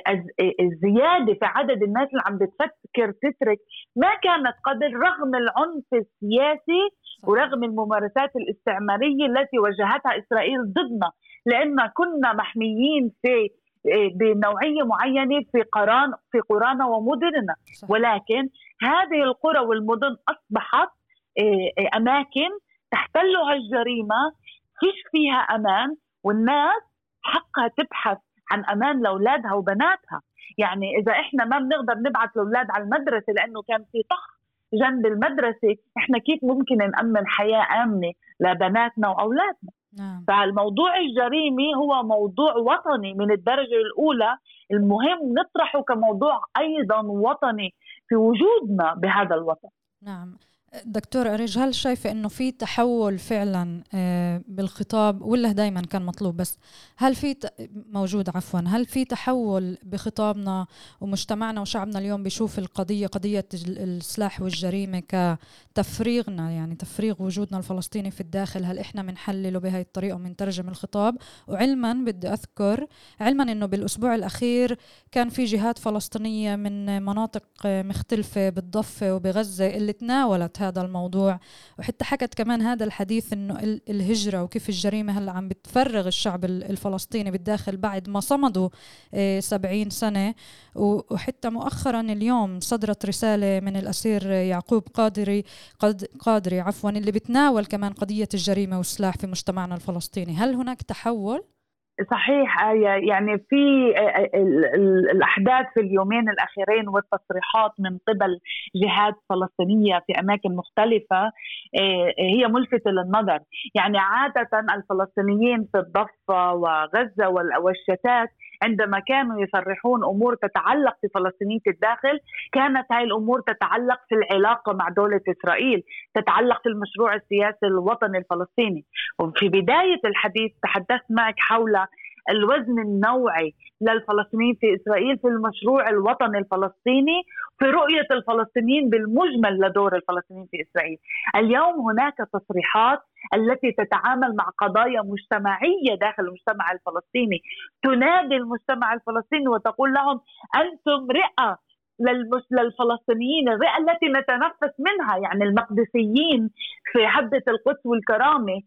الزيادة في عدد الناس اللي عم بتفكر تترك ما كانت قبل رغم العنف السياسي ورغم الممارسات الاستعمارية التي وجهتها إسرائيل ضدنا. لأن كنا محميين في آه، بنوعية معينة في قران في قرانا ومدننا. ولكن هذه القرى والمدن أصبحت آه، أماكن تحتلها الجريمة فيش فيها أمان والناس حقها تبحث عن أمان لأولادها وبناتها. يعني إذا إحنا ما بنقدر نبعث الاولاد على المدرسة لأنه كان في طخ جنب المدرسة إحنا كيف ممكن نأمن حياة آمنة لبناتنا وأولادنا؟ نعم. فالموضوع الجريمي هو موضوع وطني من الدرجة الأولى. المهم نطرحه كموضوع أيضا وطني في وجودنا بهذا الوطن. نعم. دكتور أريج هل شايفة أنه في تحول فعلا آه، بالخطاب ولا دائما كان مطلوب بس؟ هل في موجود عفوا هل في تحول بخطابنا ومجتمعنا وشعبنا اليوم بيشوف القضية قضية السلاح والجريمة كتفريغنا يعني تفريغ وجودنا الفلسطيني في الداخل هل إحنا بنحلله بهاي الطريقة ومنترجم الخطاب؟ وعلما بدي أذكر علما أنه بالأسبوع الأخير كان في جهات فلسطينية من مناطق مختلفة بالضفة وبغزة اللي تناولت هذا الموضوع. وحتى حكت كمان هذا الحديث إنه الهجرة وكيف الجريمة هلأ عم بتفرغ الشعب الفلسطيني بالداخل بعد ما صمدوا 70 آه، سنة. وحتى مؤخرا اليوم صدرت رسالة من الأسير يعقوب قادري قادري عفوا اللي بتناول كمان قضية الجريمة والسلاح في مجتمعنا الفلسطيني. هل هناك تحول؟ صحيح آية يعني في آه، آه، الأحداث في اليومين الأخيرين والتصريحات من قبل جهات فلسطينية في أماكن مختلفة آه، هي ملفتة للنظر. يعني عادة الفلسطينيين في الضفة وغزة والشتات عندما كانوا يصرحون أمور تتعلق في فلسطينيه الداخل كانت هاي الأمور تتعلق في العلاقة مع دولة إسرائيل تتعلق في المشروع السياسي الوطني الفلسطيني. وفي بداية الحديث تحدثت معك حول الوزن النوعي للفلسطينيين في إسرائيل في المشروع الوطني الفلسطيني في رؤية الفلسطينيين بالمجمل لدور الفلسطينيين في إسرائيل. اليوم هناك تصريحات التي تتعامل مع قضايا مجتمعية داخل المجتمع الفلسطيني، تنادي المجتمع الفلسطيني وتقول لهم أنتم رئة للفلسطينيين الرئة التي نتنفس منها يعني المقدسيين في حبه القدس والكرامة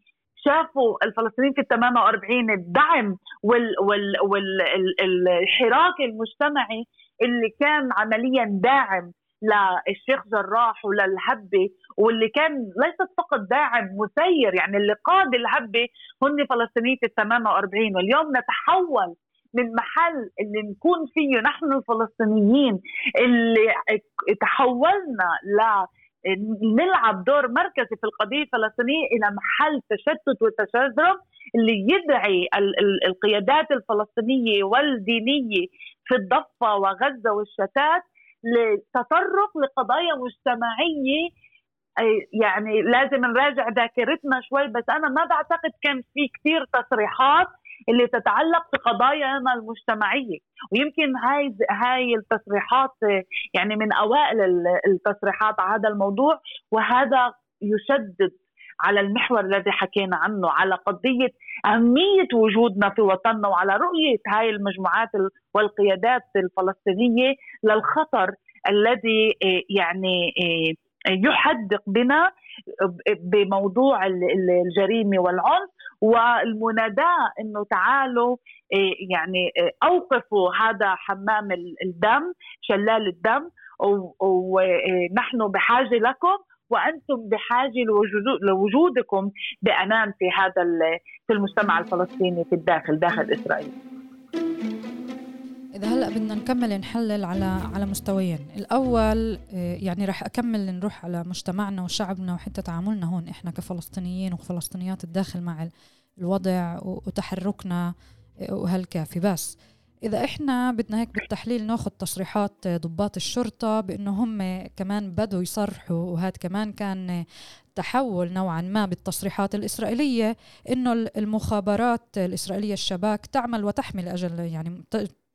شافوا الفلسطينيين في ال 48 الدعم وال وال والحراك المجتمعي اللي كان عمليا داعم للشيخ جراح وللهبة واللي كان ليست فقط داعم مسير يعني اللي قاد الهبة هن فلسطينية ال 48 واليوم نتحول من محل اللي نكون فيه نحن الفلسطينيين اللي تحولنا ل نلعب دور مركزي في القضية الفلسطينية إلى محل تشتت وتشرذم اللي يدعي القيادات الفلسطينية والدينية في الضفة وغزة والشتات لتطرق لقضايا مجتمعية. يعني لازم نراجع ذاكرتنا شوي بس أنا ما بعتقد كان في كثير تصريحات اللي تتعلق في قضايانا المجتمعية. ويمكن هاي هاي التصريحات يعني من أوائل التصريحات على هذا الموضوع وهذا يشدد على المحور الذي حكينا عنه على قضية أهمية وجودنا في وطننا وعلى رؤية هاي المجموعات والقيادات الفلسطينية للخطر الذي يعني يحدق بنا بموضوع الجريمة والعنف والمناداة إنه تعالوا إيه، يعني إيه، أوقفوا هذا حمام الدم شلال الدم ونحن بحاجة لكم وأنتم بحاجة لوجودكم بامان في هذا في المجتمع الفلسطيني في الداخل داخل إسرائيل. إذا هلأ بدنا نكمل نحلل على على مستويين، الأول آه، يعني رح أكمل نروح على مجتمعنا وشعبنا وحتى تعاملنا هون إحنا كفلسطينيين وفلسطينيات الداخل مع الوضع وتحركنا آه، وهالكافي. بس إذا إحنا بدنا هيك بالتحليل ناخذ تصريحات ضباط الشرطة بأنه هم كمان بدوا يصرحوا وهذا كمان كان تحول نوعا ما بالتصريحات الإسرائيلية إنه المخابرات الإسرائيلية الشباك تعمل وتحمي لأجل يعني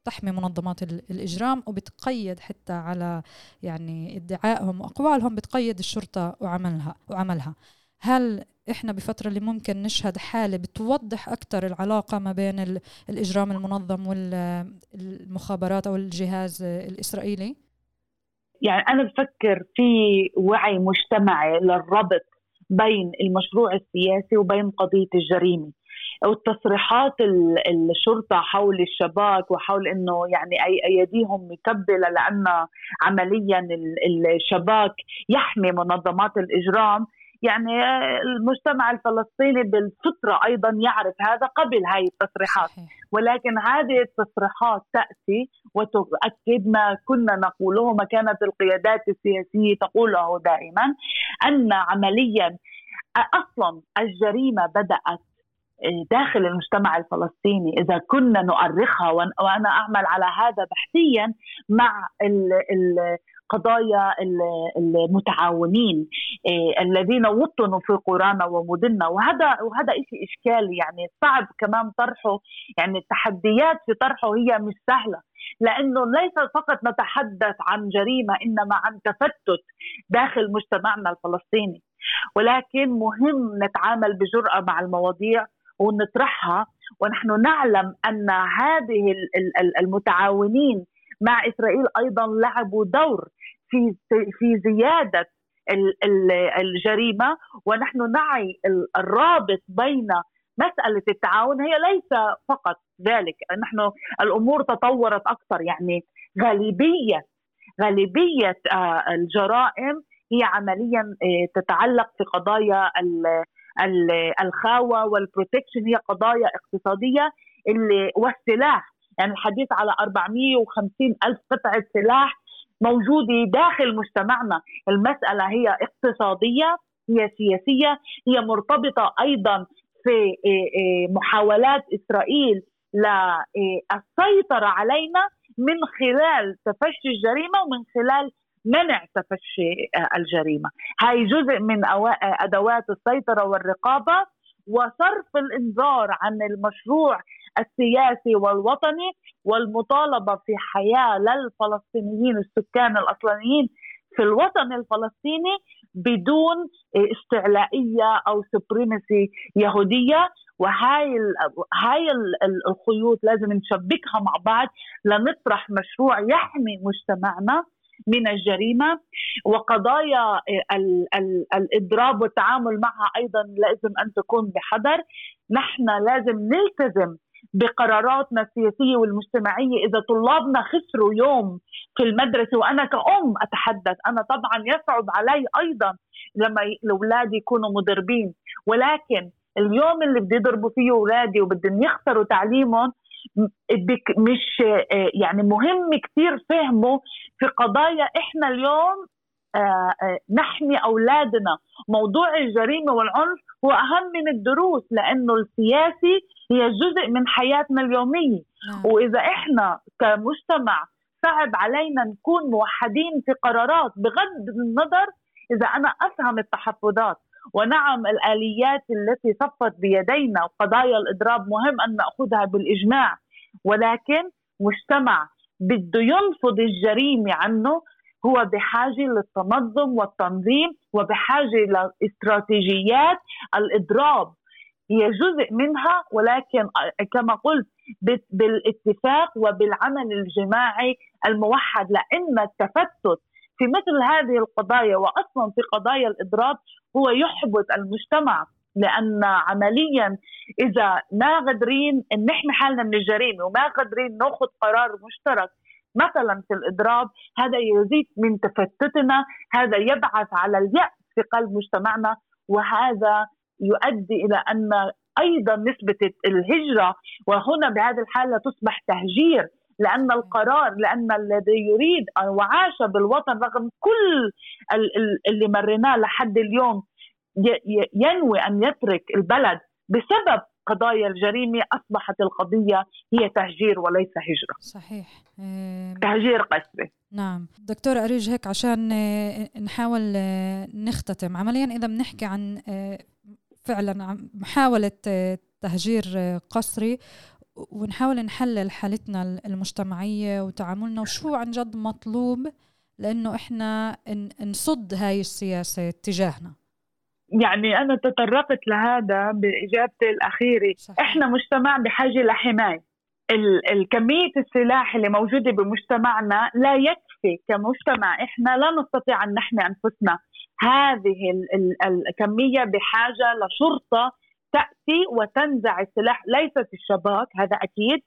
تحمي منظمات الإجرام وبتقيد حتى على يعني ادعائهم وأقوالهم بتقيد الشرطة وعملها وعملها هل إحنا بفترة اللي ممكن نشهد حالة بتوضح أكثر العلاقة ما بين الإجرام المنظم والمخابرات أو الجهاز الإسرائيلي؟ يعني أنا بفكر في وعي مجتمعي للربط بين المشروع السياسي وبين قضية الجريمة والتصريحات الشرطة حول الشباك وحول إنه يعني أيديهم مكبلة لأن عمليا الشباك يحمي منظمات الإجرام يعني المجتمع الفلسطيني بالفطرة أيضا يعرف هذا قبل هاي التصريحات. ولكن هذه التصريحات تأتي وتؤكد ما كنا نقوله ما كانت القيادات السياسية تقوله دائما أن عمليا أصلا الجريمة بدأت داخل المجتمع الفلسطيني إذا كنا نؤرخها وأنا أعمل على هذا بحثيا مع قضايا المتعاونين إيه، الذين وطنوا في قرانا ومدننا. وهذا وهذا شيء اشكالي يعني صعب كمان طرحه يعني التحديات في طرحه هي مش سهلة. لأنه ليس فقط نتحدث عن جريمة إنما عن تفتت داخل مجتمعنا الفلسطيني. ولكن مهم نتعامل بجرأة مع المواضيع. ونطرحها ونحن نعلم أن هذه المتعاونين مع إسرائيل أيضا لعبوا دور في في زيادة الجريمة ونحن نعي الرابط بين مسألة التعاون هي ليس فقط ذلك نحن الأمور تطورت أكثر يعني غالبية غالبية آه، الجرائم هي عمليا آه، تتعلق في قضايا الخاوة والبروتكشن هي قضايا اقتصادية اللي والسلاح يعني الحديث على 450 ألف قطعة سلاح موجودة داخل مجتمعنا. المسألة هي اقتصادية هي سياسية هي مرتبطة أيضا في إيه، إيه، محاولات إسرائيل للسيطرة علينا من خلال تفشي الجريمة ومن خلال منع تفشي الجريمة. هاي جزء من أدوات السيطرة والرقابة وصرف الإنذار عن المشروع السياسي والوطني والمطالبة في حياة للفلسطينيين السكان الأصليين في الوطن الفلسطيني بدون استعلائية أو سبريمسي يهودية. وهاي هاي الخيوط لازم نشبكها مع بعض لنطرح مشروع يحمي مجتمعنا من الجريمة وقضايا ال الإضراب والتعامل معها أيضا لازم أن تكون بحذر. نحن لازم نلتزم بقراراتنا السياسية والمجتمعية. إذا طلابنا خسروا يوم في المدرسة وأنا كأم أتحدث أنا طبعا يصعب علي أيضا لما الاولاد يكونوا مضربين. ولكن اليوم اللي بدي يضربوا فيه أولادي وبدهم يخسروا تعليمهم مش يعني مهم كثير فهمه في قضايا إحنا اليوم آه، آه، نحمي أولادنا. موضوع الجريمة والعنف هو أهم من الدروس لأنه السياسي هي جزء من حياتنا اليومية. نعم. وإذا إحنا كمجتمع صعب علينا نكون موحدين في قرارات بغض النظر إذا أنا أفهم التحفظات. ونعم الآليات التي صفت بيدينا وقضايا الإضراب مهم أن نأخذها بالإجماع ولكن مجتمع بده ينفض الجريمة عنه هو بحاجة للتنظم والتنظيم وبحاجة لإستراتيجيات الإضراب. هي جزء منها ولكن كما قلت بالاتفاق وبالعمل الجماعي الموحد لأن التفتت في مثل هذه القضايا واصلا في قضايا الاضراب هو يحبط المجتمع لأن عمليا إذا ما قادرين نحمي حالنا من الجريمة وما قادرين نأخذ قرار مشترك مثلا في الاضراب هذا يزيد من تفتتنا هذا يبعث على اليأس في قلب مجتمعنا وهذا يؤدي إلى أن أيضا نسبة الهجرة وهنا بهذه الحالة تصبح تهجير لأن القرار لأن الذي يريد وعاش بالوطن رغم كل اللي مريناه لحد اليوم ينوي أن يترك البلد بسبب قضايا الجريمة أصبحت القضية هي تهجير وليس هجرة. صحيح. تهجير قسري. نعم، دكتور أريج هيك عشان آه، نحاول آه، نختتم، عمليا إذا بنحكي عن آه، فعلا محاولة تهجير قسري ونحاول نحلل حالتنا المجتمعية وتعاملنا وشو عن جد مطلوب لأنه إحنا نصد هاي السياسة تجاهنا. يعني أنا تطرقت لهذا بإجابتي الأخيرة صحيح. إحنا مجتمع بحاجة لحماية الكمية السلاح اللي موجودة بمجتمعنا لا يكفي كمجتمع إحنا لا نستطيع أن نحمي أنفسنا هذه الكمية بحاجة لشرطة تأتي وتنزع السلاح. ليست الشباك هذا أكيد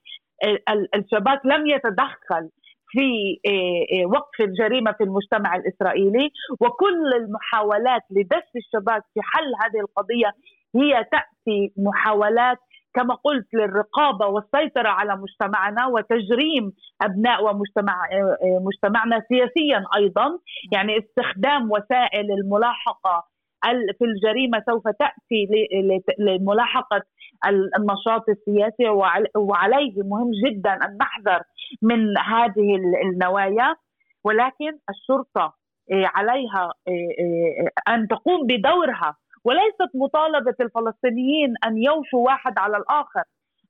الشباك لم يتدخل في آه، آه، وقف الجريمة في المجتمع الإسرائيلي. وكل المحاولات لدس الشباك في حل هذه القضية هي تأتي محاولات كما قلت للرقابة والسيطرة على مجتمعنا وتجريم أبناء ومجتمع آه، مجتمعنا سياسيا أيضا. يعني استخدام وسائل الملاحقة في الجريمة سوف تأتي لملاحقة النشاط السياسي وعليه مهم جدا أن نحذر من هذه النوايا. ولكن الشرطة آه، عليها آه، أن تقوم بدورها. وليست مطالبة الفلسطينيين أن يوشوا واحد على الآخر.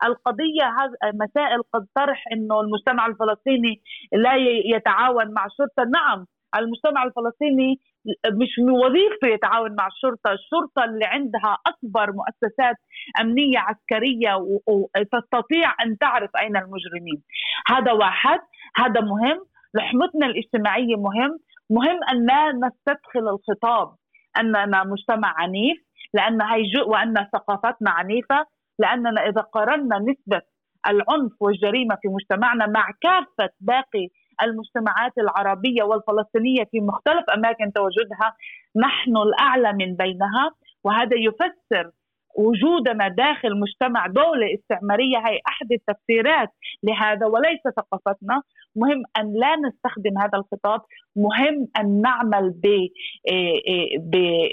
القضية مسائل قد طرح أنه المجتمع الفلسطيني لا يتعاون مع الشرطة. نعم المجتمع الفلسطيني مش من وظيفته يتعاون مع الشرطة، الشرطة اللي عندها أكبر مؤسسات أمنية عسكرية وتستطيع أن تعرف أين المجرمين. هذا واحد، هذا مهم، لحمتنا الاجتماعية مهم، مهم أن لا نستدخل الخطاب أننا مجتمع عنيف لأن هي وأن ثقافتنا عنيفة لأننا إذا قارنا نسبة العنف والجريمة في مجتمعنا مع كافة باقي المجتمعات العربية والفلسطينية في مختلف أماكن تواجدها نحن الأعلى من بينها وهذا يفسر وجودنا داخل مجتمع دولة استعمارية. هي أحد التفسيرات لهذا وليس ثقافتنا. مهم أن لا نستخدم هذا الخطاب. مهم أن نعمل ب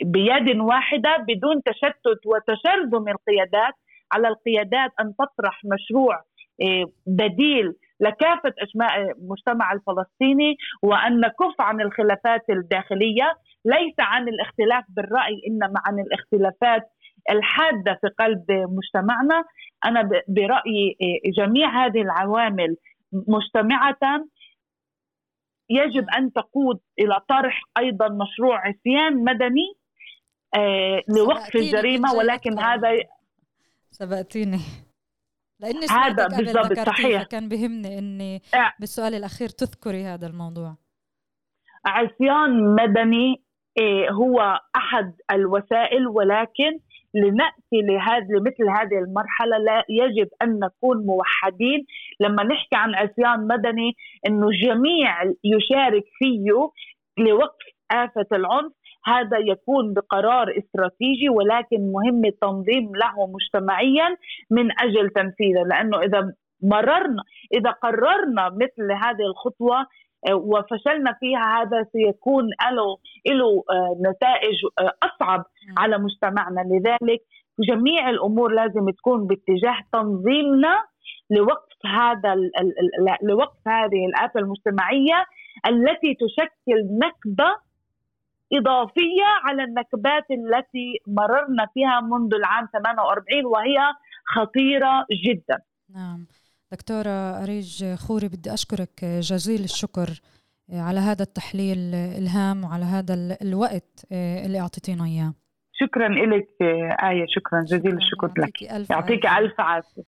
بيد واحدة بدون تشتت وتشرذم القيادات. على القيادات أن تطرح مشروع بديل لكافة أجماع المجتمع الفلسطيني وأن نكف عن الخلافات الداخلية ليس عن الاختلاف بالرأي إنما عن الاختلافات الحادة في قلب مجتمعنا. أنا برأيي جميع هذه العوامل مجتمعة. يجب أن تقود إلى طرح أيضا مشروع عصيان مدني آه، لوقف الجريمة ولكن هذا سبقتيني لأني هذا بالضبط صحيح كان بهمني إني. بالسؤال الأخير تذكري هذا الموضوع عصيان مدني إيه، هو أحد الوسائل ولكن لنأتي لهذه لمثل هذه المرحلة لا يجب أن نكون موحدين لما نحكي عن عصيان مدني إنه جميع يشارك فيه لوقف آفة العنف هذا يكون بقرار استراتيجي ولكن مهم التنظيم له مجتمعيا من أجل تنفيذه لأنه إذا مررنا إذا قررنا مثل هذه الخطوة آه، وفشلنا فيها هذا سيكون له له آه، نتائج آه، أصعب على مجتمعنا. لذلك جميع الأمور لازم تكون باتجاه تنظيمنا لوقف هذا لوقف هذه الآفة المجتمعية التي تشكل نكبة إضافية على النكبات التي مررنا فيها منذ العام 48 وهي خطيرة جدا. نعم. دكتورة أريج خوري بدي أشكرك جزيل الشكر على هذا التحليل الهام وعلى هذا الوقت اللي أعطيتينا إياه. شكرا لك آية شكرا جزيل الشكر لك. يعطيك ألف عافية.